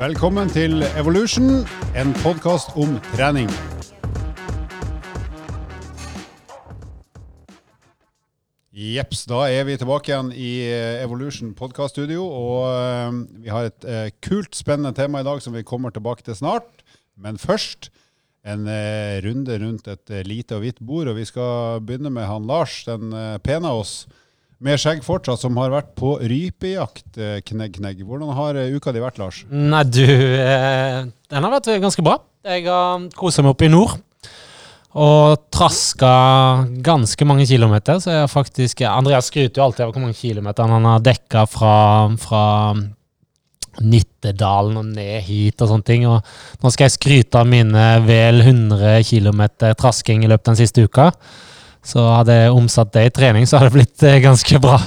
Velkommen til Evolution, en podkast om trening. Jepps, da er vi tilbake igjen i eh, Evolution podkaststudio. Og eh, vi har et eh, kult, spennende tema i dag som vi kommer tilbake til snart. Men først en runde rundt et lite og hvitt bord. Og vi skal begynne med han Lars, den pene av oss med skjegg fortsatt, som har vært på rypejakt. eh, Knegg, knegg. Hvordan har eh, uka di vært, Lars? Nei, du eh, Den har vært ganske bra. Jeg har kosa meg oppe i nord. Og traska ganske mange kilometer. Så jeg faktisk Andreas skryter jo alltid av hvor mange kilometer han har dekka fra, fra Nittedalen og ned hit og sånne ting. Og nå skal jeg skryte av mine vel 100 kilometer trasking i løpet av den siste uka. Så hadde jeg omsatt det i trening, så hadde det blitt eh, ganske bra.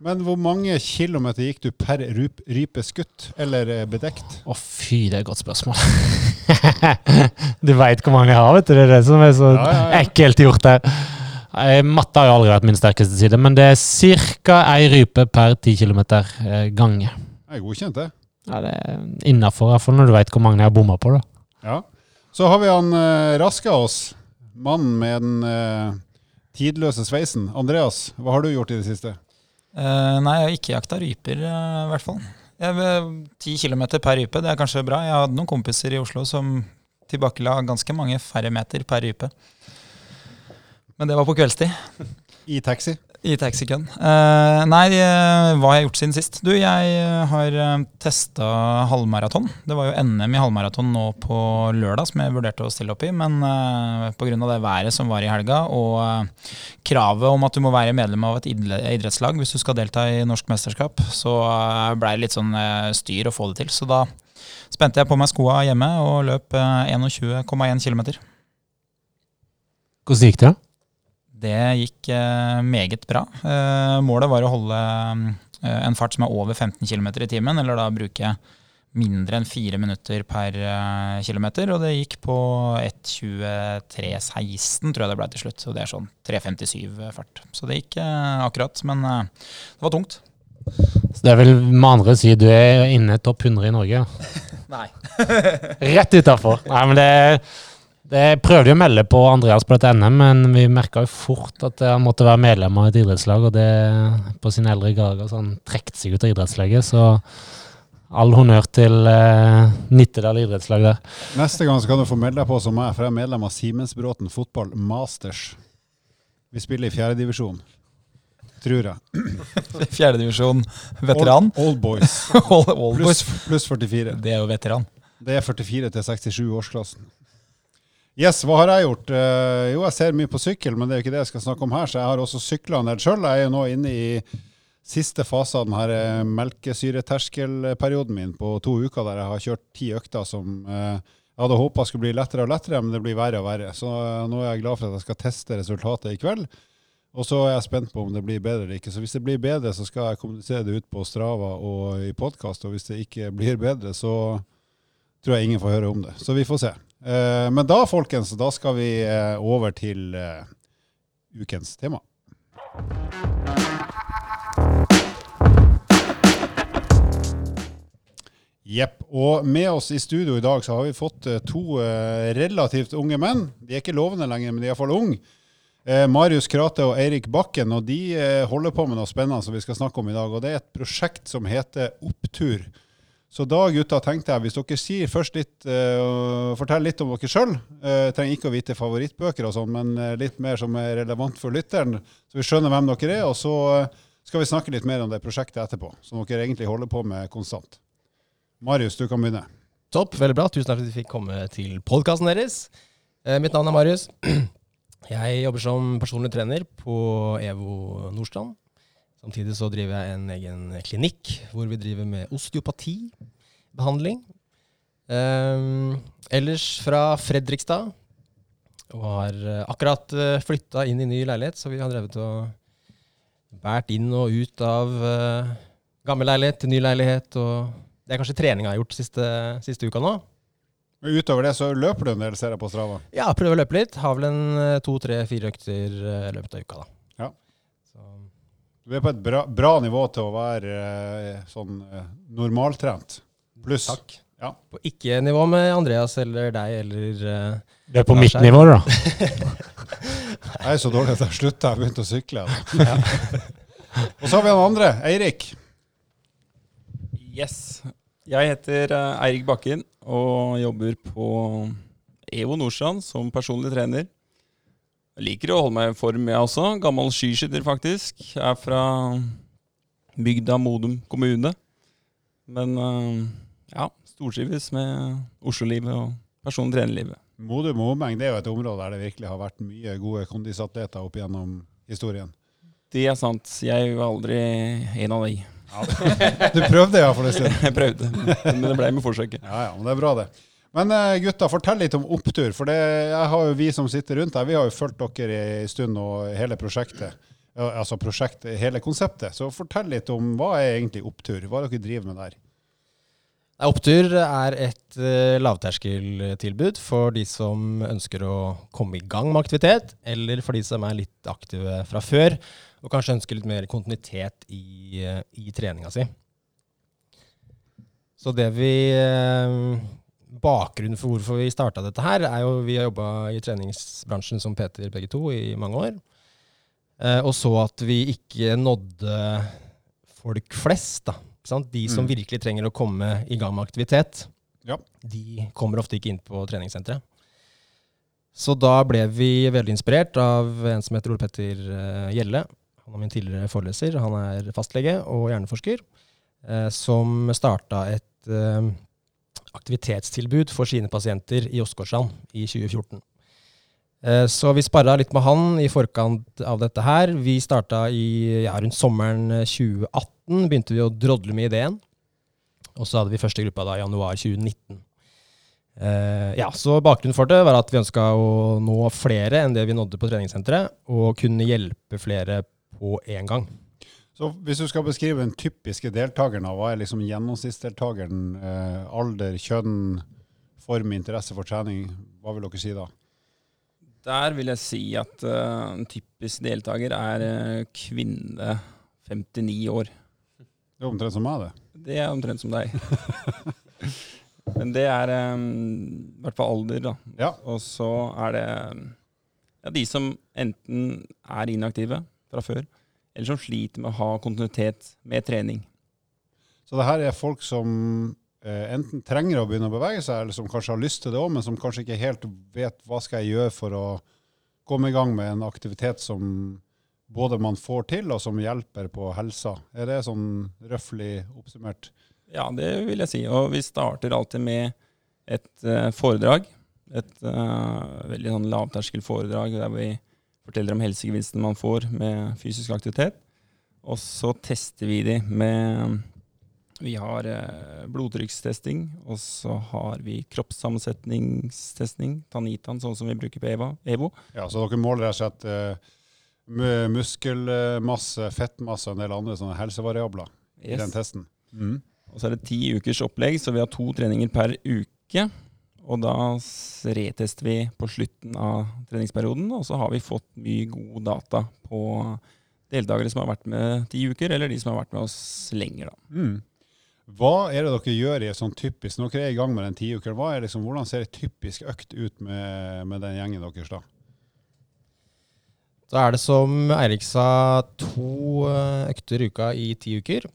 Men hvor mange kilometer gikk du per rype skutt eller eh, bedekt? Å fy, det er et godt spørsmål. du veit hvor mange jeg har, vet du. Det er det som er så Ja, ja, ja. ekkelt gjort her. Eh, Matte har jo aldri vært min sterkeste side, men det er ca. ei rype per ti kilometer gange. Jeg det. Ja, det er innafor, iallfall når du veit hvor mange jeg har bomma på. da. Ja. Så har vi han eh, oss, mannen med den eh, tidløse sveisen. Andreas, hva har du gjort i det siste? Uh, nei, jeg har ikke jakta ryper, eh, i hvert fall. Ti kilometer per rype, det er kanskje bra. Jeg hadde noen kompiser i Oslo som tilbakela ganske mange færre meter per rype. Men det var på kveldstid, I taxi? I taxikøen. Uh, nei, eh, hva har jeg gjort siden sist? Du, jeg eh, har testa halvmaraton. Det var jo NM i halvmaraton nå på lørdag som jeg vurderte å stille opp i, men uh, pga. det været som var i helga, og uh, kravet om at du må være medlem av et idrettslag hvis du skal delta i norsk mesterskap, så uh, blei det litt sånn eh, styr å få det til. Så da spente jeg på meg skoa hjemme og løp eh, 21,1 km. Hvordan gikk det? Det gikk eh, meget bra. Eh, målet var å holde eh, en fart som er over 15 km i timen, eller da bruke mindre enn fire minutter per kilometer, og det gikk på 1.23,16 tror jeg det ble til slutt. Så det er sånn 3.57 fart. Så det gikk akkurat, men det var tungt. Så det er vel med andre å si du er inne topp 100 i Norge? Nei. Rett utafor. Nei, men det, det prøvde jo å melde på Andreas på dette NM, men vi merka jo fort at han måtte være medlem av et idrettslag, og det på sine eldre dager så han trekte seg ut av idrettslaget. Så all honnør til eh, Nittedal idrettslag der. Neste gang så kan du få melde deg på som meg, for jeg er medlem av Simensbråten fotball masters. Vi spiller i fjerdedivisjon. Tror jeg. Fjerdedivisjon veteran. Old, old boys. Old, old Pluss boys. pluss 44. Det er jo veteran. Det er 44 til 67 årsklassen. Yes, hva har jeg gjort? Eh, jo, jeg ser mye på sykkel, men det er jo ikke det jeg skal snakke om her, så jeg har også sykla en del sjøl. Jeg er jo nå inne i siste fase av denne eh, melkesyreterskelperioden min på to uker, der jeg har kjørt ti økter som eh, jeg hadde håpa skulle bli lettere og lettere, men det blir verre og verre. Så nå er jeg glad for at jeg skal teste resultatet i kveld. Og så er jeg spent på om det blir bedre eller ikke. Så hvis det blir bedre, så skal jeg kommunisere det ut på Strava og i podkast. Og hvis det ikke blir bedre, så tror jeg ingen får høre om det. Så vi får se. Eh, men da, folkens, da skal vi eh, over til eh, ukens tema. Jepp. Og med oss i studio i dag så har vi fått to relativt unge menn. De er ikke lovende lenger, men de er iallfall unge. Marius Krate og Eirik Bakken, og de holder på med noe spennende som vi skal snakke om i dag. Og det er et prosjekt som heter Opptur. Så da, gutta, tenkte jeg, hvis dere sier først litt uh, og forteller litt om dere sjøl Uh, Trenger ikke å vite favorittbøker og sånn, men eh, litt mer som er relevant for lytteren, så vi skjønner hvem dere er. Og så eh, skal vi snakke litt mer om det prosjektet etterpå, som dere egentlig holder på med konstant. Marius, du kan begynne. Topp, veldig bra. Tusen takk for at vi fikk komme til podkasten deres. Eh, mitt navn er Marius. Jeg jobber som personlig trener på EVO Nordstrand. Samtidig så driver jeg en egen klinikk hvor vi driver med osteopatibehandling. Um, ellers fra Fredrikstad. Og har eh, akkurat uh, flytta inn i ny leilighet, så vi har drevet og båret inn og ut av uh, gammel leilighet til ny leilighet. og det er kanskje treninga jeg har gjort siste, siste uka nå. Men Utover det så løper du en del, ser jeg på Strava. Ja, prøver å løpe litt. Har vel en eh, to, tre, fire økter eh, i løpet av uka, da. Du er på et bra, bra nivå til å være eh, sånn eh, normaltrent. Pluss. takk. Ja. På ikke nivå med Andreas eller deg eller uh, Du er på mitt nivå, da. Jeg er så dårlig at jeg slutta. Jeg begynte å sykle. Og så har vi han andre, Eirik. Yes. Jeg heter Eirik Bakken og jobber på EVO Nordstrand som personlig trener. Jeg liker å holde meg i form, jeg også. Gammel skiskytter, faktisk. Jeg er fra bygda Modum kommune. Men eh, ja, stortrives med Oslo-livet og personlig trenerlivet. Modum og omegn det er jo et område der det virkelig har vært mye gode kondisatleter opp gjennom historien. Det er sant. Jeg var aldri en av de. Du prøvde iallfall en stund. Jeg prøvde, men det ble med forsøket. Ja, ja, men det er bra, det. Men eh, gutta, fortell litt om opptur. For det har jo vi som sitter rundt her, vi har jo fulgt dere i stund og hele prosjektet. Altså prosjektet, hele konseptet. Så fortell litt om hva er egentlig opptur? Hva er dere driver med der? Opptur er et eh, lavterskeltilbud for de som ønsker å komme i gang med aktivitet, eller for de som er litt aktive fra før, og kanskje ønsker litt mer kontinuitet i, eh, i treninga si. Så det vi Bakgrunnen for hvorfor vi starta dette her, er jo vi har jobba i treningsbransjen som Peter begge to i mange år. Eh, og så at vi ikke nådde folk flest, da. De som Mm. virkelig trenger å komme i gang med aktivitet, Ja. de kommer ofte ikke inn på treningssenteret. Så da ble vi veldig inspirert av en som heter Ole Petter eh, Gjelle. Han er min tidligere foreleser. Han er fastlege og hjerneforsker. Eh, som starta et eh, aktivitetstilbud for sine pasienter i Åsgårdstrand i 2014. Eh, Så vi sparra litt med han i forkant av dette her. Vi starta i ja, rundt sommeren eh, 2018. Begynte vi å drodle med ideen. Og så hadde vi første gruppa da i januar 2019. Eh, ja, så Bakgrunnen for det var at vi ønska å nå flere enn det vi nådde på treningssenteret, og kunne hjelpe flere på én gang. Så hvis du skal beskrive den typiske deltakeren, hva er liksom gjennomsnittsdeltakeren? Eh, alder, kjønn, form, interesse for trening. Hva vil dere si da? Der vil jeg si at uh, en typisk deltaker er uh, kvinne 59 år. Det er omtrent som meg, det. Det er omtrent som deg. Men det er i hvert fall alder, da. Ja. Og så er det ja, de som enten er inaktive fra før, eller som sliter med å ha kontinuitet med trening. Så det her er folk som eh, enten trenger å begynne å bevege seg, eller som kanskje har lyst til det òg, men som kanskje ikke helt vet hva skal jeg gjøre for å komme i gang med en aktivitet som både man får til, og som hjelper på helsa. Er det sånn røftlig oppsummert? Ja, det vil jeg si. Og vi starter alltid med et uh, foredrag. Et uh, veldig sånn lavterskelforedrag der vi forteller om helsegevinstene man får med fysisk aktivitet. Og så tester vi de med Vi har eh, blodtrykkstesting, og så har vi kroppssammensetningstesting, Tanitan, sånn som vi bruker på EVA, EVO. Ja, så dere måler rett og slett eh, muskelmasse, fettmasse og en del andre sånne helsevariabler i den testen. Mm. Og så er det ti ukers opplegg, så vi har to treninger per uke. Og da retester vi på slutten av treningsperioden, og så har vi fått mye god data på deltakere som har vært med ti uker, eller de som har vært med oss lenger. Da. Mm. Hva er det dere gjør i et sånn typisk, når dere er i gang med den tiukeren, er liksom, hvordan ser et typisk økt ut med, med den gjengen deres da? Da er det som Eirik sa, to eh, økter i uka i ti uker.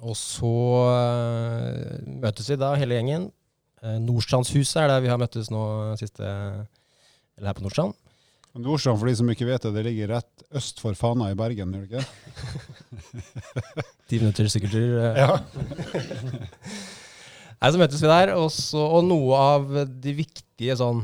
Og så eh, møtes vi da, hele gjengen. Eh, Nordstrandshuset er der vi har møttes nå siste Eller her på Nordstrand. Nordstrand, for de som ikke vet det, det ligger rett øst for Fana i Bergen, gjør det ikke? Ti minutter sykkeltur. eh. Ja. Nei, så møttes vi der, og, så, og noe av de viktige sånn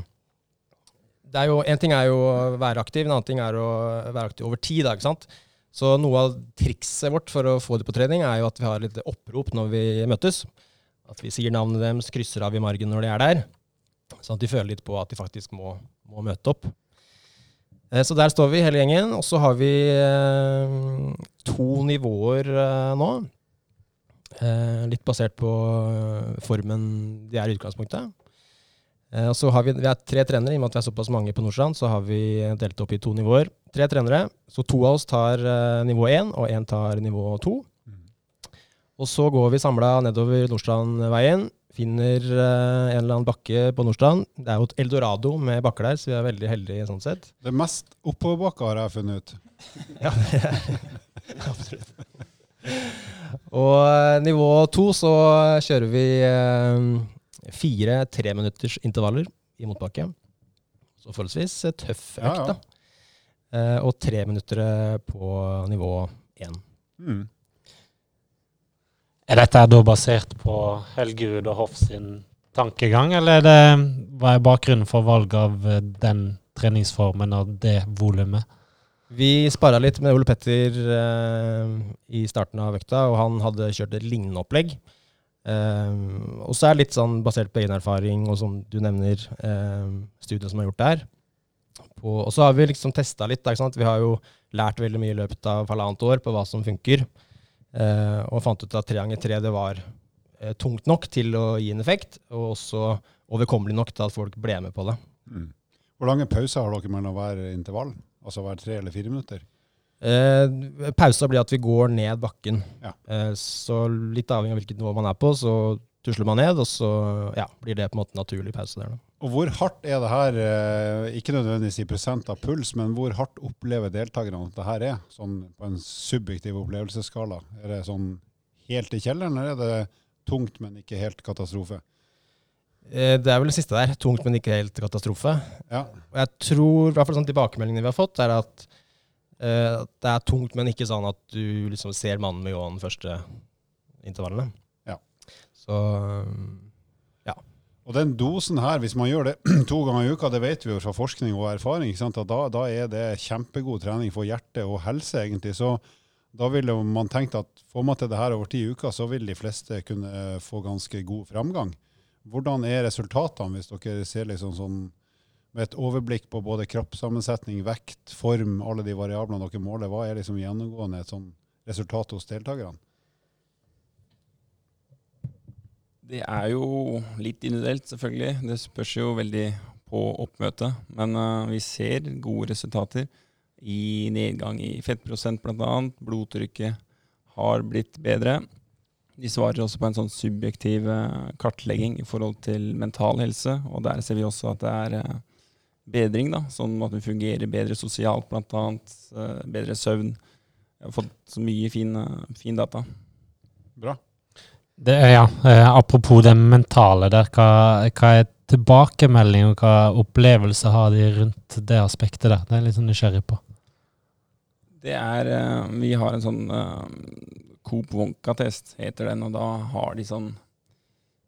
det er jo, En ting er jo å være aktiv, en annen ting er å være aktiv over tid. Da, ikke sant? Så noe av trikset vårt for å få det på trening, er jo at vi har litt opprop når vi møtes. At vi sier navnet deres, krysser av i margen når de er der. Sånn at de føler litt på at de faktisk må, må møte opp. Eh, Så der står vi, hele gjengen. Og så har vi eh, to nivåer eh, nå. Litt basert på formen de er i utgangspunktet. Og så har vi, vi er tre trenere, i og med at vi er såpass mange på Nordstrand, så har vi delt opp i to nivåer. Tre trenere, så to av oss tar nivå én, og én tar nivå to. Og så går vi samla nedover Nordstrandveien Finner eh, en eller annen bakke på Nordstrand. Det er jo et eldorado med bakker der, så vi er veldig heldige sånn sett. Det mest oppoverbakka har jeg funnet ut. Ja, det er absolutt. Og eh, nivå to så kjører vi eh, fire treminutters intervaller i motbakke. Så forholdsvis tøff økt, Ja, ja. da. Eh, og tre minutter på nivå én. Mm. Er dette da basert på Helgerud og Hoff sin tankegang, eller er det, hva er bakgrunnen for valget av eh, den treningsformen og det volumet? Vi spara litt med Ole Petter eh, i starten av økta, og han hadde kjørt et lignende opplegg. Eh, og så er det litt sånn basert på egen erfaring, og som du nevner, eh, studiet som er gjort der. Og så har vi liksom testa litt. Vi har jo lært veldig mye i løpet av halvannet år på hva som funker. Og fant ut at tre ganger tre det var eh, tungt nok til å gi en effekt, og også overkommelig nok til at folk ble med på det. Mm. Hvor lange pauser har dere mellom hver intervall? Altså hver tre eller fire minutter? Eh, pausa blir at vi går ned bakken. Ja. Eh, så litt avhengig av hvilket nivå man er på, så tusler man ned, og så ja, blir det på en måte naturlig pause der. Da. Og hvor hardt er det her, eh, ikke nødvendigvis i prosent av puls, men hvor hardt opplever deltakerne at det her er, sånn på en subjektiv opplevelsesskala? Er det sånn helt i kjelleren, eller er det tungt, men ikke helt katastrofe? Eh, det er vel det siste der. Tungt, men ikke helt katastrofe. Ja, Og jeg tror, i hvert fall sånn tilbakemeldingene vi har fått, er at uh, det er tungt, men ikke sånn at du liksom ser mannen med ljåen første intervallene. Så ja. Og den dosen her, hvis man gjør det to ganger i uka, det vet vi jo fra forskning og erfaring, at da, da er det kjempegod trening for hjerte og helse, egentlig. Så da ville man tenkt at får man til det her over ti uker, så vil de fleste kunne eh, få ganske god framgang. Hvordan er resultatene, hvis dere ser liksom sånn med et overblikk på både kroppssammensetning, vekt, form, alle de variablene dere måler, hva er liksom gjennomgående et sånn resultat hos deltakerne? Det er jo litt individuelt, selvfølgelig. Det spørs jo veldig på oppmøtet. Men uh, vi ser gode resultater i nedgang i fettprosent bl.a. Blodtrykket har blitt bedre. De svarer også på en sånn subjektiv eh, kartlegging i forhold til mental helse, og der ser vi også at det er eh, bedring, da, sånn at vi fungerer bedre sosialt bl.a. Bedre søvn. Jeg har fått så mye fin, fin data. Bra. Det ja, eh, apropos det mentale der, hva, hva er tilbakemelding og hva opplevelse har de rundt det aspektet der? Det er jeg litt sånn nysgjerrig på. Det er eh, Vi har en sånn uh, Coop Wonka-test, heter den, og da har de sånn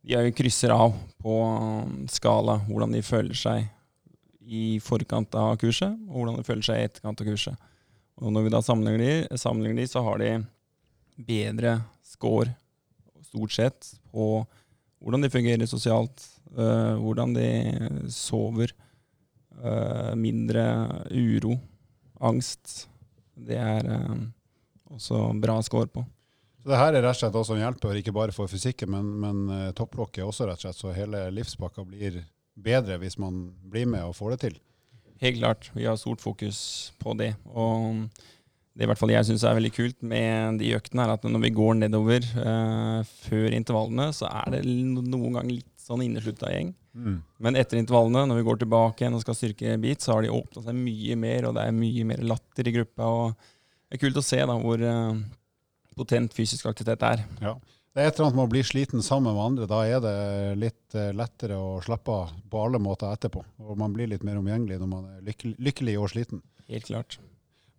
De er krysser av på skala hvordan de føler seg i forkant av kurset, og hvordan de føler seg i etterkant av kurset. Og når vi da sammenligner de, sammenligner de så har de bedre score, stort sett, på hvordan de fungerer sosialt, øh, hvordan de sover, øh, mindre uro, angst. Det er øh, også bra score på. Så det her er rett og slett også en hjelper, ikke bare for fysikken, men, men topplokket også, rett og slett, så hele livspakka blir bedre hvis man blir med og får det til. Helt klart. Vi har stort fokus på det. Og det i hvert fall jeg syns er veldig kult med de øktene, er at når vi går nedover uh, før intervallene, så er det noen ganger litt sånn inneslutta gjeng. Men etter intervallene, når vi går tilbake igjen og skal styrke bit, så har de åpna seg mye mer, og det er mye mer latter i gruppa. og Det er kult å se da hvor uh, potent fysisk aktivitet er. Ja. Det er et eller annet med å bli sliten sammen med andre. Da er det litt eh, lettere å slappe av på alle måter etterpå. Og man blir litt mer omgjengelig når man er lykkelig, lykkelig og sliten. Helt klart.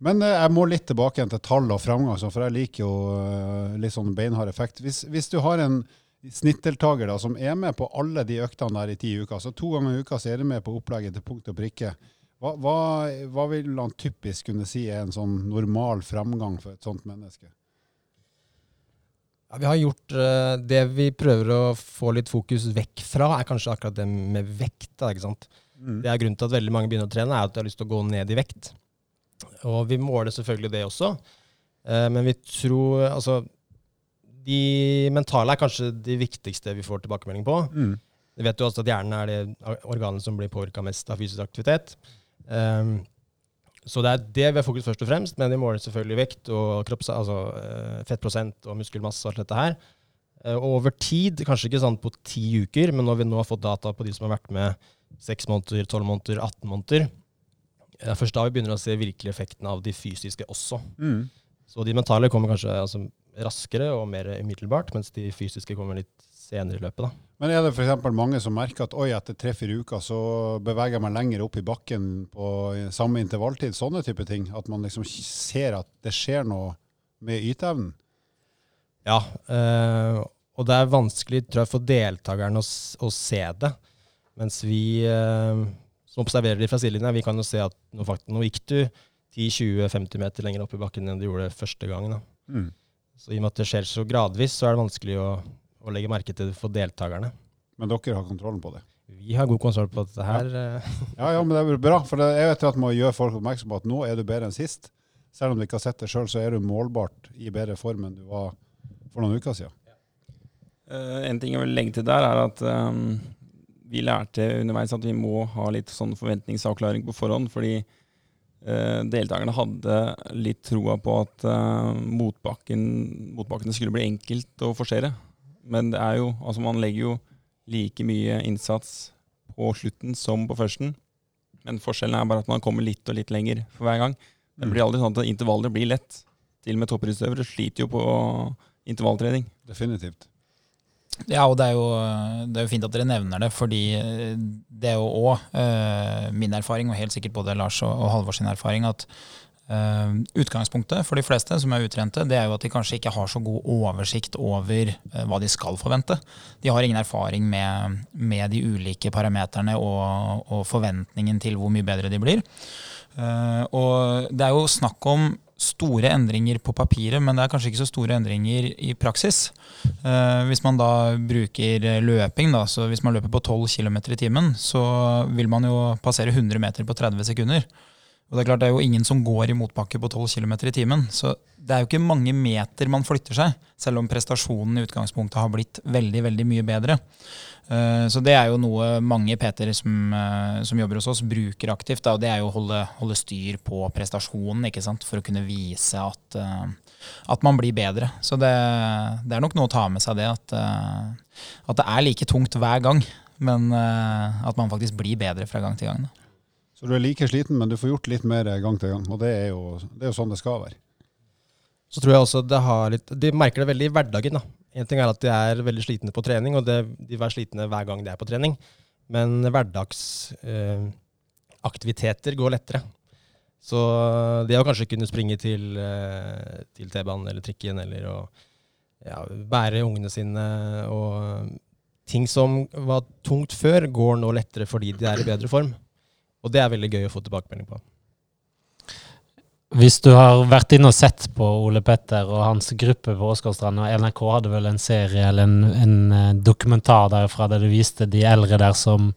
Men eh, jeg må litt tilbake igjen til tall og framgang, for jeg liker jo eh, litt sånn beinhard effekt. Hvis, hvis du har en snittdeltaker da, som er med på alle de øktene der i ti uker, så to ganger i uka så er du med på opplegget til punkt og prikke, hva, hva, hva vil han typisk kunne si er en sånn normal framgang for et sånt menneske? Ja, vi har gjort uh, Det vi prøver å få litt fokus vekk fra, er kanskje akkurat det med vekt. Da, ikke sant? Det er grunnen til at veldig mange begynner å trene, er at de har lyst til å gå ned i vekt. Og vi måler selvfølgelig det også, eh, men vi tror Altså, de mentale er kanskje de viktigste vi får tilbakemelding på. Mm. Vi vet jo også at hjernen er det organet som blir påvirka mest av fysisk aktivitet. Um, så det er det vi har fokus først og fremst, men vi måler selvfølgelig vekt og kropps, altså, eh, fettprosent og muskelmasse og alt dette her. Eh, Og over tid, kanskje ikke sånn på ti uker, men når vi nå har fått data på de som har vært med seks måneder, tolv måneder, 18 måneder, det er først da vi begynner å se virkelig effekten av de fysiske også. Mm. Så de mentale kommer kanskje altså, raskere og mer umiddelbart, mens de fysiske kommer litt senere i løpet. da. Men er det f.eks. mange som merker at oi, etter tre-fire uker så beveger jeg meg lenger opp i bakken på samme intervalltid? Sånne type ting. At man liksom ser at det skjer noe med yteevnen. Ja, Øh, og det er vanskelig tror jeg, for deltakerne å, å se det. Mens vi eh, som observerer de fra sidelinja, vi kan jo se at nå, faktisk, nå gikk du 10-20-50 meter lenger opp i bakken enn du gjorde første gangen. Da. Mm. Så i og med at det skjer så gradvis, så er det vanskelig å, å legge merke til det for deltakerne. Men dere har kontrollen på det. Vi har god kontroll på dette her. Ja, ja, men det er bra. For jeg vet at man gjør folk oppmerksom på at nå er du bedre enn sist. Selv om du ikke har sett det sjøl, så er du målbart i bedre form enn du var for noen uker siden. Uh, en ting jeg vil legge til der, er at ehm, vi lærte underveis at vi må ha litt sånn forventningsavklaring på forhånd. Fordi eh, deltakerne hadde litt troa på at eh, motbakken, motbakkene skulle bli enkelt å forsere. Men det er jo, altså man legger jo like mye innsats på slutten som på førsten. Men forskjellen er bare at man kommer litt og litt lenger for hver gang. Det blir aldri sånn at intervaller blir lett. Til og med toppidrettsutøvere sliter jo på intervalltrening. Definitivt. Ja, og det er, jo, det er jo fint at dere nevner det, fordi eh, det er jo òg eh, min erfaring, og helt sikkert både Lars og, og Halvor sin erfaring, at eh, utgangspunktet for de fleste som er utrente, det er jo at de kanskje ikke har så god oversikt over eh, hva de skal forvente. De har ingen erfaring med, med de ulike parameterne og, og forventningen til hvor mye bedre de blir. Uh, og det er jo snakk om store endringer på papiret, men det er kanskje ikke så store endringer i praksis. Eh, hvis man da bruker løping, da, så hvis man løper på 12 km i timen, så vil man jo passere 100 meter på 30 sekunder. Og Det er klart det er jo ingen som går i motbakke på 12 km i timen. Så det er jo ikke mange meter man flytter seg, selv om prestasjonen i utgangspunktet har blitt veldig, veldig mye bedre. Eh, Så det er jo noe mange Peter som, eh, som jobber hos oss, bruker aktivt. Og det er jo å holde, holde styr på prestasjonen, ikke sant? for å kunne vise at, eh, at man blir bedre. Så det, det er nok noe å ta med seg det, at, at det er like tungt hver gang. Men at man faktisk blir bedre fra gang til gang. Da. Så du er like sliten, men du får gjort litt mer gang til gang. Og det er jo, det er jo sånn det skal være. Så tror jeg også det har litt De merker det veldig i hverdagen. da. En ting er at de er veldig slitne på trening, og det, de er slitne hver gang de er på trening. Men hverdagsaktiviteter eh, går lettere. Så det å kanskje kunne springe til, eh, til T-banen eller trikken, eller å ja, bære ungene sine og ting som var tungt før, går nå lettere fordi de er i bedre form. Og det er veldig gøy å få tilbakemelding på. Hvis du har vært inne og sett på Ole Petter og hans gruppe på Åsgårdstrand, og NRK hadde vel en serie eller en, en eh, dokumentar derfra der det viste de eldre der som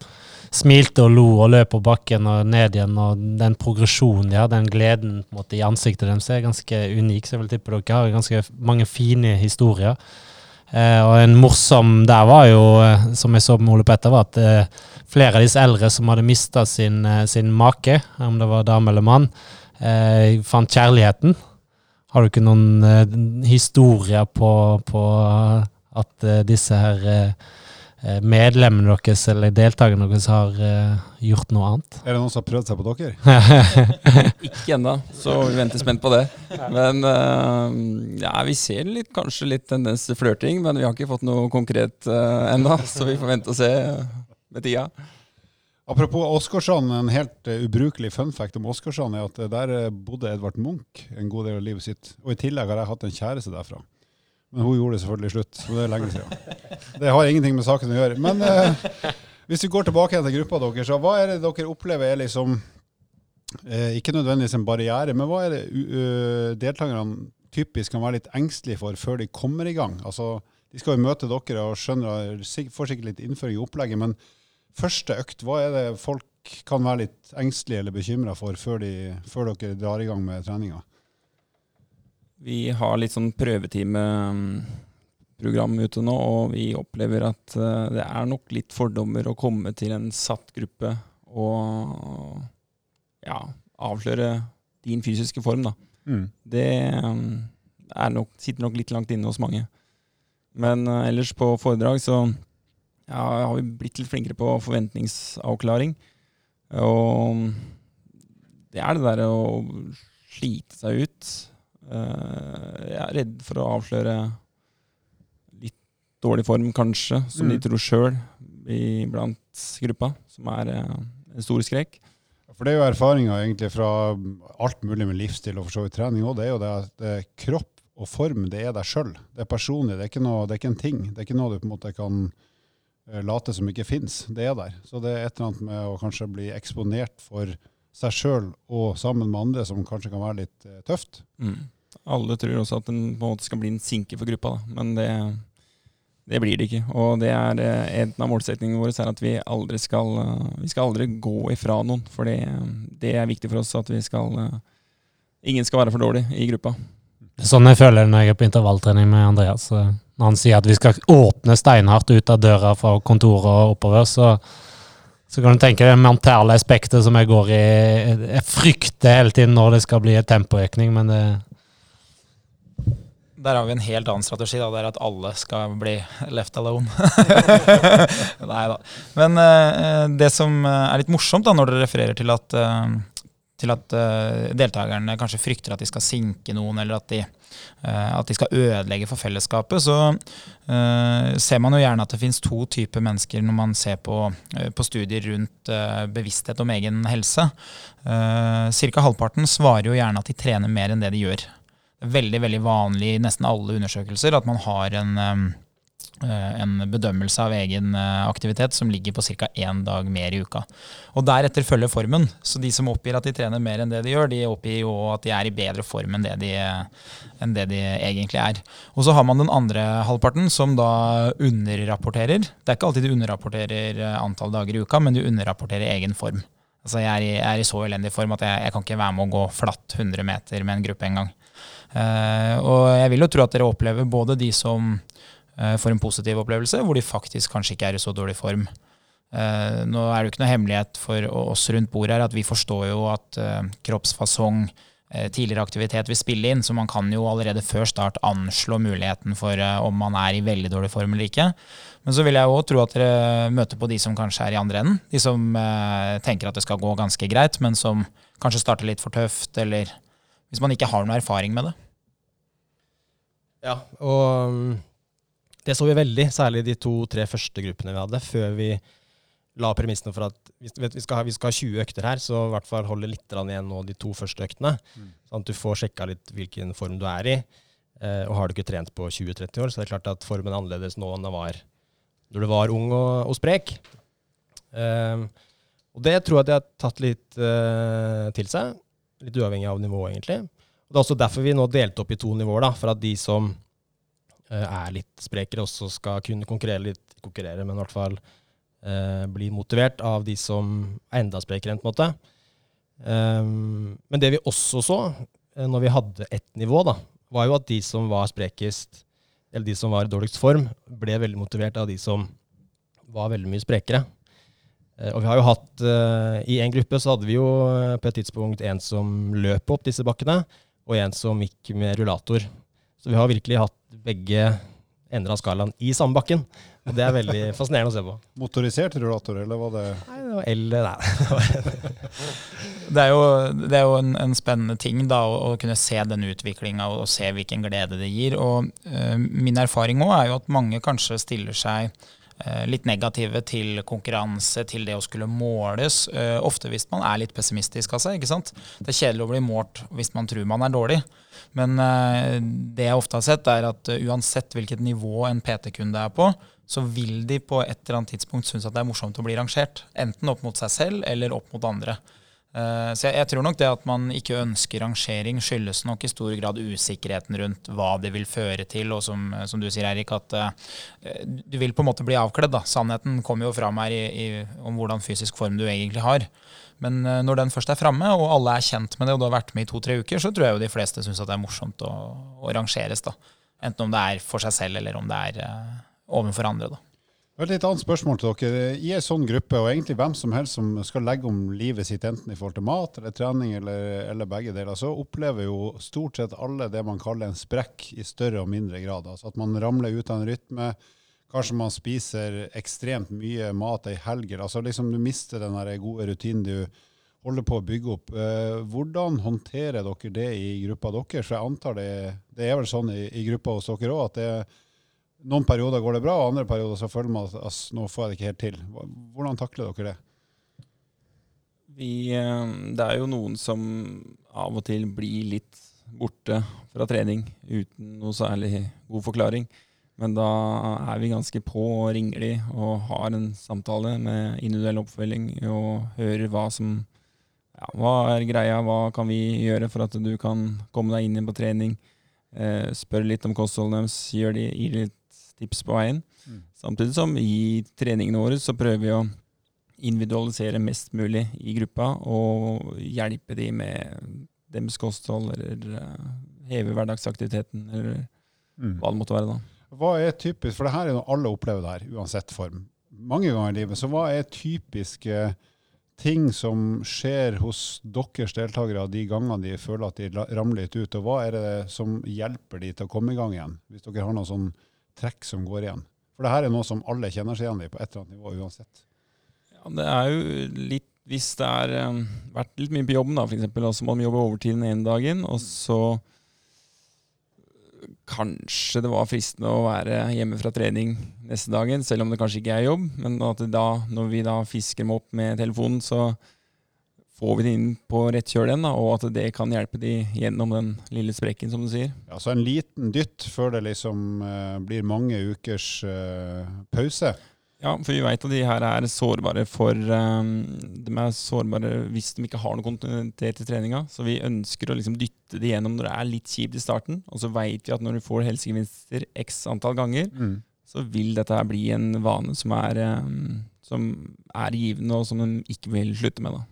smilte og lo og løp på bakken og ned igjen, og den progresjonen de har, den gleden på en måte, i ansiktet deres er ganske unik. Så jeg vil tippe dere har ganske mange fine historier. Eh, og en morsom der var jo, eh, som jeg så med Ole Petter, var at eh, flere av disse eldre som hadde mista sin, sin make, om det var dame eller mann, fant kjærligheten. Har du ikke noen historier på, på at disse her medlemmene deres eller deltakerne deres har uh, gjort noe annet? Er det noen som har prøvd seg på dere? Ikke ennå, så vi venter spent på det. Men uh, ja, vi ser litt, kanskje litt tendens til flørting, men vi har ikke fått noe konkret uh, ennå. Så vi får vente og se med tida. Apropos Åsgårdstrand, en helt uh, ubrukelig fun fact om Åsgårdstrand er at der bodde Edvard Munch en god del av livet sitt. Og i tillegg har jeg hatt en kjæreste derfra. Men hun gjorde det selvfølgelig slutt, så det er lenge siden. Det har ingenting med saken å gjøre. Men eh, hvis vi går tilbake til gruppa deres, så hva er det dere opplever er liksom eh, Ikke nødvendigvis en barriere, men hva er det uh, deltakerne typisk kan være litt engstelige for før de kommer i gang? Altså, de skal jo møte dere og skjønner, får sikkert litt innføring i opplegget, men første økt, hva er det folk kan være litt engstelige eller bekymra for før, de, før dere drar i gang med treninga? Vi har litt sånn prøvetimeprogram ute nå, og vi opplever at eh, det er nok litt fordommer å komme til en satt gruppe og ja, avsløre din fysiske form, da. Mm. Det er nok, sitter nok litt langt inne hos mange. Men eh, ellers på foredrag så ja, har vi blitt litt flinkere på forventningsavklaring. Og det er det der å slite seg ut. Eh, jeg er redd for å avsløre litt dårlig form, kanskje, som de Mm. tror sjøl blant gruppa, som er eh, en stor skrekk. For det er jo erfaringa egentlig fra alt mulig med livsstil og for så vidt trening òg. Det er jo det at eh, kropp og form, det er deg sjøl. Det er personlig. Det er, ikke noe, det er ikke en ting. Det er ikke noe du på en måte kan late som ikke fins. Det er der. Så det er et eller annet med å kanskje bli eksponert for seg sjøl og sammen med andre som kanskje kan være litt tøft. Mm. Alle tror også at den på en måte skal bli en sinke for gruppa, da. men det, det blir det ikke. Og det er eh, en av målsetningene våre er at vi aldri skal eh, Vi skal aldri gå ifra noen, for det, det er viktig for oss at vi skal eh, Ingen skal være for dårlig i gruppa. Det er sånn jeg føler det når jeg er på intervalltrening med Andreas. Eh, Når han sier at vi skal åpne steinhardt ut av døra fra kontoret og oppover, så, så kan du tenke det mentale aspektet som jeg går i. Jeg frykter hele tiden når det skal bli en tempoøkning, men det, Der har vi en helt annen strategi. Da. Det er at alle skal bli left alone. Nei da. Men uh, det som er litt morsomt da, når dere refererer til at, uh, til at uh, deltakerne kanskje frykter at de skal sinke noen, eller at de, eh, at de skal ødelegge for fellesskapet, så eh, ser man jo gjerne at det finnes to typer mennesker når man ser på, eh, på studier rundt eh, bevissthet om egen helse. Ca. halvparten svarer jo gjerne at de trener mer enn det de gjør. Veldig veldig vanlig i nesten alle undersøkelser at man har en, eh, en bedømmelse av egen eh, aktivitet som ligger på ca. én dag mer i uka. Og Deretter følger formen. Så de som oppgir at de trener mer enn det de gjør, de oppgir jo at de er i bedre form enn det de, enn det de egentlig er. Og så har man den andre halvparten som da underrapporterer. Det er ikke alltid de underrapporterer eh, antall dager i uka, men de underrapporterer egen form. Altså jeg er, i, jeg er i så elendig form at jeg, jeg kan ikke være med å gå flatt 100 meter med en gruppe engang. Uh, og jeg vil jo tro at dere opplever både de som eh, får en positiv opplevelse, hvor de faktisk kanskje ikke er i så dårlig form. Eh, nå er det jo ikke noe hemmelighet for oss rundt bordet her at vi forstår jo at eh, kroppsfasong, eh, tidligere aktivitet vil spille inn, så man kan jo allerede før start anslå muligheten for eh, om man er i veldig dårlig form eller ikke. Men så vil jeg òg tro at dere møter på de som kanskje er i andre enden. De som eh, tenker at det skal gå ganske greit, men som kanskje starter litt for tøft, eller hvis man ikke har noe erfaring med det. Ja, og um, det så vi veldig, særlig de to-tre første gruppene vi hadde, før vi la premissene for at hvis, vet, vi, skal ha, vi skal ha 20 økter her, så i hvert fall holde litt igjen nå de to første øktene. Mm. Sånn at du får sjekka litt hvilken form du er i. Eh, og har du ikke trent på 20-30 år, så er det klart at formen er annerledes nå enn den var når du var ung og, og sprek. Eh, og det tror jeg de har tatt litt eh, til seg, litt uavhengig av nivå, egentlig. Og Det er også derfor vi nå delte opp i to nivåer, da, for at de som eh, er litt sprekere, også skal kunne konkurrere litt, konkurrere, men i hvert fall eh, bli motivert av de som er enda sprekere på en måte. Um, men det vi også så, eh, når vi hadde ett nivå, da, var jo at de som var sprekest, eller de som var i dårligst form, ble veldig motivert av de som var veldig mye sprekere. Eh, Og vi har jo hatt, eh, I en gruppe så hadde vi jo eh, på et tidspunkt en som løp opp disse bakkene, og en som gikk med rullator. Så vi har virkelig hatt begge ender av skalaen i samme bakken. Og det er veldig fascinerende å se på. Motorisert rullator, eller var det Nei, det var eller, nei. Det er jo, det er jo en, en spennende ting da, å, å kunne se den utviklinga og, og se hvilken glede det gir. Og eh, Min erfaring òg er jo at mange kanskje stiller seg litt negative til konkurranse, til det å skulle måles. eh, ofte hvis man er litt pessimistisk av seg. ikke sant? Det er kjedelig å bli målt hvis man tror man er dårlig. Men eh, det jeg ofte har sett, er at eh, uansett hvilket nivå en PT-kunde er på, så vil de på et eller annet tidspunkt synes at det er morsomt å bli rangert. Enten opp mot seg selv eller opp mot andre. Eh, Så jeg, jeg tror nok det at man ikke ønsker rangering, skyldes nok i stor grad usikkerheten rundt hva det vil føre til, og som, som du sier, Erik, at uh, du vil på en måte bli avkledd. da. Sannheten kommer jo fram her i, i, om hvordan fysisk form du egentlig har. Men uh, når den først er framme, og alle er kjent med det, og du har vært med i to-tre uker, så tror jeg jo de fleste syns at det er morsomt å, å rangeres. da. Enten om det er for seg selv, eller om det er uh, overfor andre. da. Et annet spørsmål til dere. I en sånn gruppe, og egentlig hvem som helst som skal legge om livet sitt, enten i forhold til mat eller trening eller, eller begge deler, så opplever jo stort sett alle det man kaller en sprekk i større og mindre grad. Altså at man ramler ut av en rytme. Kanskje man spiser ekstremt mye mat ei helg. Altså liksom du mister den gode rutinen du holder på å bygge opp. Eh, hvordan håndterer dere det i gruppa deres? For jeg antar det, det er vel sånn i, i gruppa hos dere òg, at det er noen perioder går det bra, og andre perioder så føler man at ass, nå får jeg det ikke helt til. Hvordan takler dere det? Vi, eh, det er jo noen som av og til blir litt borte fra trening uten noe særlig god forklaring. Men da er vi ganske på og ringer de og har en samtale med individuell oppfølging og hører hva som ja, Hva er greia, hva kan vi gjøre for at du kan komme deg inn på trening? Eh, spør litt om kostholdet deres, gir de litt tips på veien. Mm. Samtidig som i treningene våre så prøver vi å individualisere mest mulig i gruppa og hjelpe de med deres kosthold eller eh, heve hverdagsaktiviteten eller hva det måtte være. da. Hva er typisk, for det her er noe alle opplever det her, uansett form. Mange ganger i livet. Så hva er typiske ting som skjer hos deres deltakere de gangene de føler at de ramler litt ut, og hva er det som hjelper de til å komme i gang igjen, hvis dere har noen sånn trekk som går igjen? For det her er noe som alle kjenner seg igjen i på et eller annet nivå uansett. Ja, det er jo litt Hvis det har vært litt mye på jobben, da, for eksempel, og så må de jobbe overtid den ene dagen, og så Kanskje det var fristende å være hjemme fra trening neste dagen, selv om det kanskje ikke er jobb. Men at da, når vi da fisker dem opp med telefonen, så får vi det inn på rett kjøl igjen, og at det kan hjelpe de gjennom den lille sprekken, som du sier. Ja, så en liten dytt før det liksom eh, blir mange ukers eh, pause. Ja, for vi vet at de her er sårbare for um, De er sårbare hvis de ikke har noe kontinuitet i treninga. Så vi ønsker å liksom dytte det gjennom når det er litt kjipt i starten. Og så vet vi at når du får helsegevinster x antall ganger, så vil dette her bli en vane som er, um, som er givende, og som de ikke vil slutte med. da.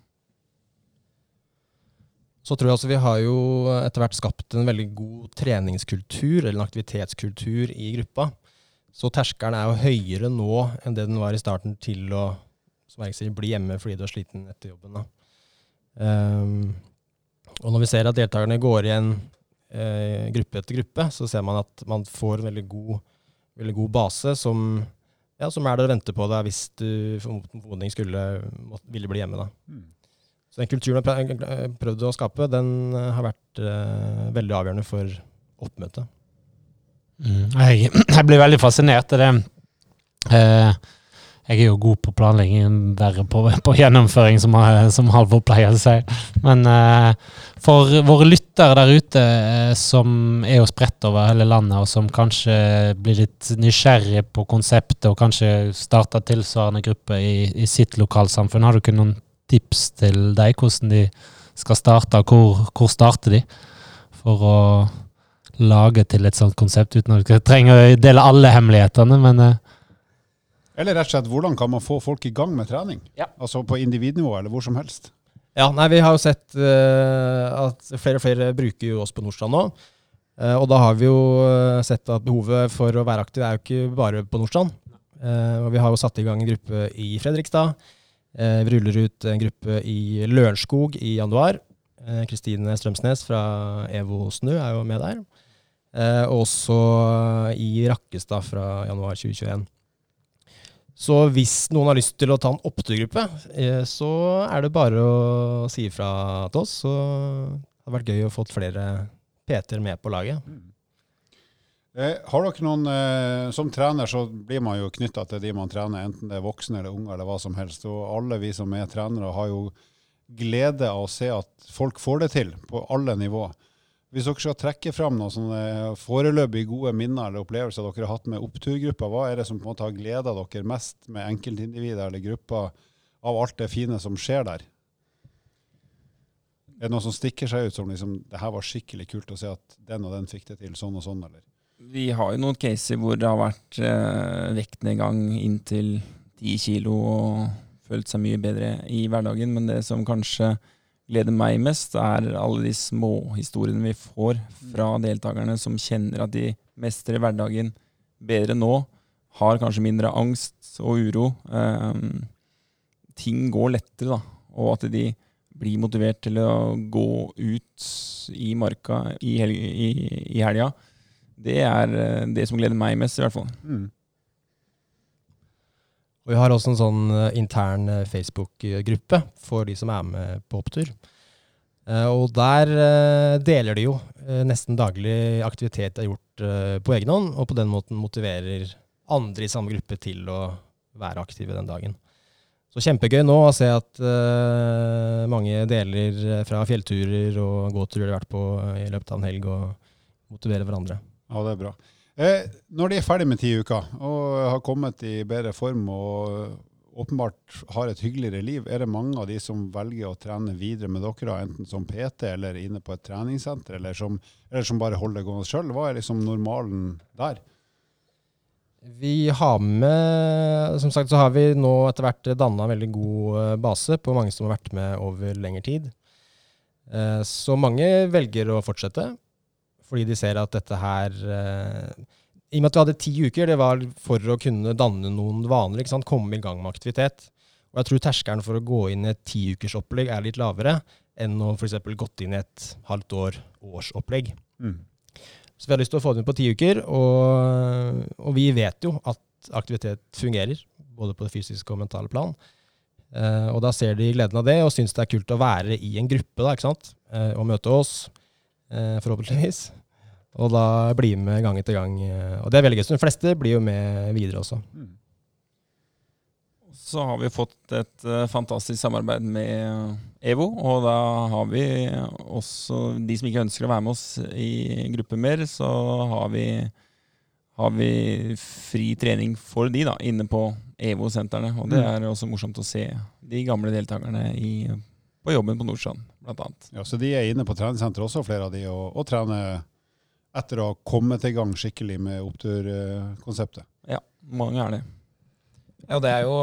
Så tror jeg også vi har jo etter hvert skapt en veldig god treningskultur, eller en aktivitetskultur i gruppa. Så terskelen er jo høyere nå enn det den var i starten til å sier, bli hjemme fordi du er sliten etter jobben. Ehm, og når vi ser at deltakerne går igjen eh, gruppe etter gruppe, så ser man at man får en veldig god, veldig god base som, ja, som er der og venter på deg hvis du for formodning skulle ville bli hjemme. Da. Så den kulturen jeg prøvde prøvd å skape, den eh, har vært uh, veldig avgjørende for oppmøtet. Mm. Jeg, jeg blir veldig fascinert av det. Uh, jeg er jo god på planlegging, verre på, på gjennomføring, som, som Halvor pleier å si. Men uh, for våre lyttere der ute uh, som er jo spredt over hele landet, og som kanskje blir litt nysgjerrig på konseptet, og kanskje starter tilsvarende gruppe i, i sitt lokalsamfunn, har du kunnet tips til deg hvordan de skal starte, og hvor, hvor starter de? For å lage til et sånt konsept, uten at du trenger å dele alle hemmelighetene, men eh, Eller rett og slett, hvordan kan man få folk i gang med trening? Ja. Altså på individnivå, eller hvor som helst. Ja, nei, Vi har jo sett uh, at flere og flere bruker jo oss på Nordstrand nå. Uh, og da har vi jo sett at behovet for å være aktiv er jo ikke bare på Nordstrand. Uh, og vi har jo satt i gang en gruppe i Fredrikstad. Eh, vi ruller ut en gruppe i Lørenskog i januar. Eh, Kristine Strømsnes fra EVO Snø er jo med der. Eh, og også i Rakkestad fra januar 2021. Så hvis noen har lyst til å ta en oppturgruppe, så er det bare å si ifra til oss. Så det hadde vært gøy å få flere PT-er med på laget. Eh, har dere noen, eh, Som trener så blir man jo knytta til de man trener, enten det er voksne eller unge eller hva som helst. Og alle vi som er trenere, har jo glede av å se at folk får det til på alle nivå. Hvis dere skal trekke fram noen sånne foreløpig gode minner eller opplevelser dere har hatt med oppturgruppa, hva er det som på en måte har gleda dere mest med enkeltindivider eller grupper av alt det fine som skjer der? Er det noe som stikker seg ut som liksom, det her var skikkelig kult å se at den og den fikk det til sånn og sånn, eller? Vi har jo noen caser hvor det har vært eh, vektnedgang inntil 10 kilo og følt seg mye bedre i hverdagen, men det som kanskje gleder meg mest, er alle de småhistoriene vi får fra deltakerne som kjenner at de mestrer hverdagen bedre nå, har kanskje mindre angst og uro. Eh, ting går lettere, da. Og at de blir motivert til å gå ut i marka i, hel i, i helga. Det er eh, det som gleder meg mest, i hvert fall. Mm. Og vi har også en sånn eh, intern eh, Facebook-gruppe for de som er med på opptur. Eh, og der deler de jo nesten daglig aktivitet de har gjort på egen hånd, og på den måten motiverer andre i samme gruppe til å være aktive den dagen. Så kjempegøy nå å se at uh, mange deler fra fjellturer og gåturer de har vært på i løpet av en helg, og motiverer hverandre. Ja, det er bra. Eh, når de er ferdig med ti uker og har kommet i bedre form og åpenbart har et hyggeligere liv, er det mange av de som velger å trene videre med dere, enten som PT eller inne på et treningssenter, eller som, eller som bare holder det gående sjøl? Hva er liksom normalen der? Vi har med Som sagt så har vi nå etter hvert danna en veldig god eh, base på mange som har vært med over lengre tid. Eh, Så mange velger å fortsette, fordi de ser at dette her eh, I og med at vi hadde ti uker, det var for å kunne danne noen vaner, ikke sant? komme i gang med aktivitet. Og jeg tror terskelen for å gå inn i et tiukersopplegg er litt lavere enn å f.eks. gått inn i et halvt år årsopplegg. Mm. Så vi har lyst til å få det med på ti uker, og, og vi vet jo at aktivitet fungerer, både på det fysiske og mentale plan. Eh, og da ser de gleden av det, og syns det er kult å være i en gruppe, da, ikke sant? Eh, og møte oss, forhåpentligvis. Og da bli med gang etter gang. eh, og det er veldig gøy. Så de fleste blir jo med videre også. Mm. Så har vi fått et eh, fantastisk samarbeid med EVO, og da har vi også de som ikke ønsker å være med oss i gruppe mer, så har vi, har vi fri trening for de da, inne på EVO-sentrene. Og det Mm. er også morsomt å se de gamle deltakerne i, på jobben på Nordstrand, blant annet. Ja, så de er inne på treningssenteret også, flere av de, og, og trener etter å ha kommet i gang skikkelig med oppturkonseptet. Ja, mange er det. Ja, det er, jo,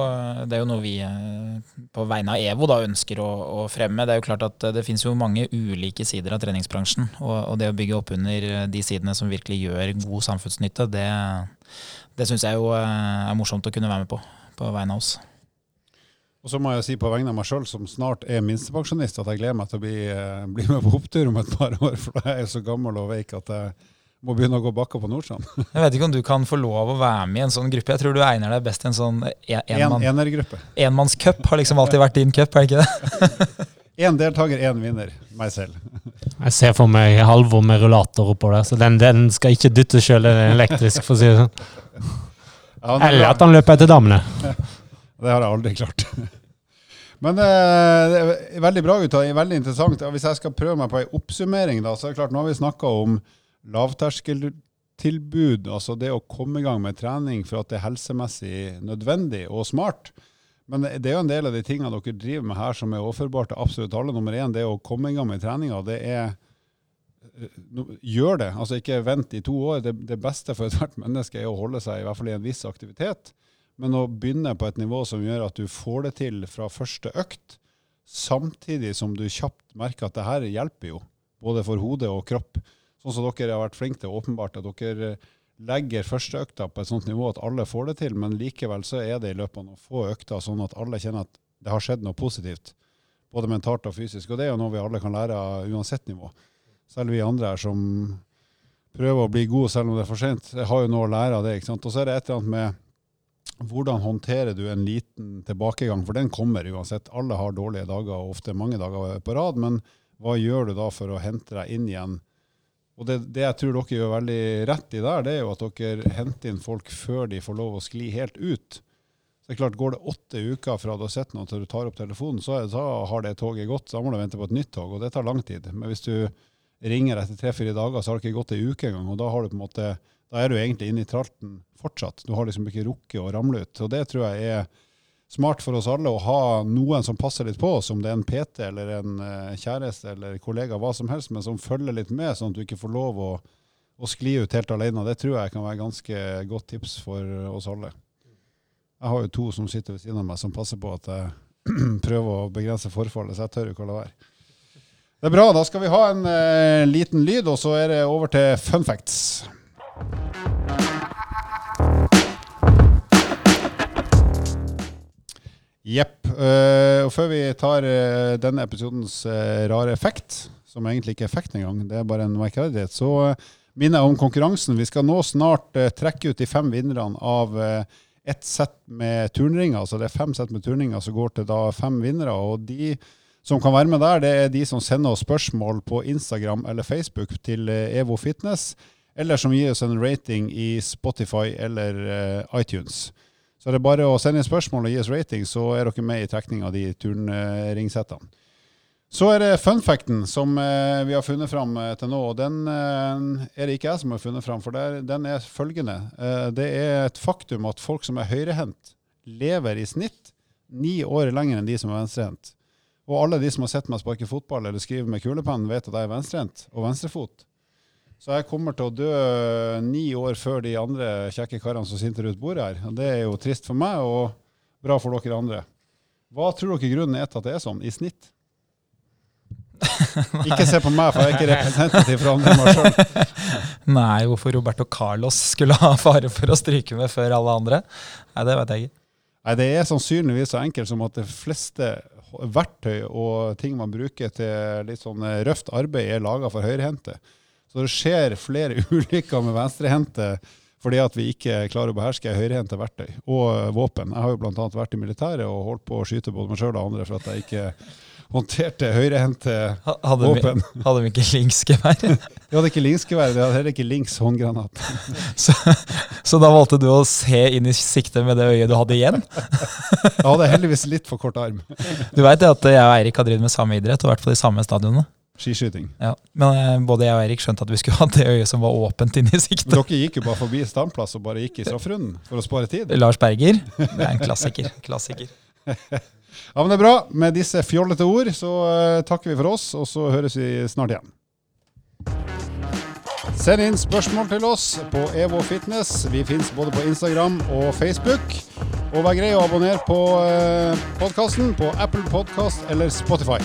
det er jo noe vi eh, på vegne av EVO da ønsker å, å fremme. Det er jo klart at eh, det finnes jo mange ulike sider av treningsbransjen. Og, og det å bygge opp under de sidene som virkelig gjør god samfunnsnytte, det, det syns jeg jo eh, er morsomt å kunne være med på på vegne av oss. Og så må jeg si på vegne av meg sjøl, som snart er minstepensjonist, at jeg gleder meg til å bli, eh, bli med på opptur om et par år. For jeg er så gammel og veik at jeg må begynne å gå bakka på Nordstrand. Jeg vet ikke om du kan få lov å være med i en sånn gruppe. Jeg tror du egner deg best i en sånn en- En, enmann- energruppe. enmannscup. Har liksom alltid vært din cup, er det ikke det? Én deltaker, én vinner. Meg selv. Jeg ser for meg Halvor med rullator oppå der, så den, den skal ikke dytte sjøl, elektrisk, for å si det sånn. Ja, er Eller at han løper etter damene. Det har jeg aldri klart. Men eh, det er veldig bra, gutta. Veldig interessant. Hvis jeg skal prøve meg på ei oppsummering, da, så er det klart, nå har vi snakka om lavterskeltilbud, altså det å komme i gang med trening for at det er helsemessig nødvendig og smart. Men det er jo en del av de tingene dere driver med her som er overførbart til absolutt alle. Nummer én, det å komme i gang med treninga, det er eh, Gjør det. Altså ikke vent i to år. Det, det beste for ethvert menneske er å holde seg i hvert fall i en viss aktivitet. Men å begynne på et nivå som gjør at du får det til fra første økt, samtidig som du kjapt merker at det her hjelper jo, både for hode og kropp. Sånn som dere har vært flinke til, åpenbart, at dere legger første økta på et sånt nivå at alle får det til, men likevel så er det i løpet av noen få økter sånn at alle kjenner at det har skjedd noe positivt, både mentalt og fysisk. Og det er jo noe vi alle kan lære av uansett nivå. Selv vi andre her som prøver å bli gode selv om det er for sent, har jo noe å lære av det. ikke sant? Og så er det et eller annet med hvordan håndterer du en liten tilbakegang, for den kommer uansett. Alle har dårlige dager, og ofte mange dager på rad, men hva gjør du da for å hente deg inn igjen? Og det, det jeg tror dere gjør veldig rett i der, det er jo at dere henter inn folk før de får lov å skli helt ut. Så det er klart, Går det åtte uker fra du har sett noe til du tar opp telefonen, så, så har det toget gått. Så da må du vente på et nytt tog, og det tar lang tid. Men hvis du ringer etter tre-fire dager, så har det ikke gått ei uke engang. Og da, har du på en måte, da er du egentlig inne i tralten fortsatt. Du har liksom ikke rukket å ramle ut. Og det tror jeg er smart for oss alle å ha noen som passer litt på oss, om det er en PT eller en eh, kjæreste eller kollega, hva som helst, men som følger litt med, sånn at du ikke får lov å, å skli ut helt alene. Det tror jeg kan være ganske godt tips for oss alle. Jeg har jo to som sitter ved siden av meg, som passer på at jeg prøver å begrense forfallet, så jeg tør ikke å la være. Det er bra. Da skal vi ha en eh, liten lyd, og så er det over til fun facts. Jepp. Uh, og før vi tar uh, denne episodens uh, rare effekt, som egentlig ikke er effekt engang, det er bare en merkeverdighet, så minner jeg om konkurransen. Vi skal nå snart trekke ut de fem vinnerne av ett sett med turnringer. Så altså, det er fem sett med turnringer som går til da fem vinnere. og de som kan være med der, det er de som sender oss spørsmål på Instagram eller Facebook til EVO Fitness eller som gir oss en rating i Spotify eller eh, iTunes. Så er det bare å sende inn spørsmål og gi oss rating, så er dere med i trekning av de turnringsettene. Så er det funfacten som eh, vi har funnet fram eh, til nå. og Den er det ikke jeg som har funnet fram, for den er følgende. Det er et faktum at folk som er høyrehendt, lever i snitt ni år lenger enn de som er venstrehendt. Og alle de som har sett meg sparke fotball eller skrive med kulepenn, vet at jeg er venstrehendt og venstrefot. Så jeg kommer til å dø ni år før de andre kjekke karene som sitter rundt bordet her. Og det er jo trist for meg og bra for dere andre. Hva tror dere grunnen er til at det er sånn, i snitt? Ikke se på meg, for jeg er ikke representativ for andre enn meg sjøl. Nei, hvorfor Roberto Carlos skulle ha fare for å stryke med før alle andre? Nei, det vet jeg ikke. Nei, Det er sannsynligvis så enkelt som at de fleste verktøy og ting man bruker til litt sånn røft arbeid, er laga for høyrehendte. Så det skjer flere ulykker med venstrehendte fordi at vi ikke klarer å beherske høyrehendte verktøy og våpen. Jeg har jo bl.a. vært i militæret og holdt på å skyte både meg sjøl og andre for at jeg ikke håndterte høyrehendte Hadde vi, våpen. hadde vi ikke linksgevær? Vi hadde ikke linksgevær, vi hadde heller ikke links håndgranat. Så, så da valgte du å se inn i sikte med det øyet du hadde igjen? Jeg hadde heldigvis litt for kort arm. Du veit at jeg og Eirik har drevet med samme idrett, og vært på de samme stadionene. Skiskyting. Ja. Men eh, både jeg og Eirik skjønte at vi skulle ha det øyet som var åpent inne i sikte. Dere gikk jo bare forbi standplass og bare gikk i strafferunden for å spare tid. Lars Berger. Det er en klassiker. klassiker. Ja, men det er bra. Med disse fjollete ord så eh, takker vi for oss, og så høres vi snart igjen. Send inn spørsmål til oss på Evo Fitness. Vi fins både på Instagram og Facebook. Og vær grei å abonnere på eh, podkasten på Apple Podkast eller Spotify.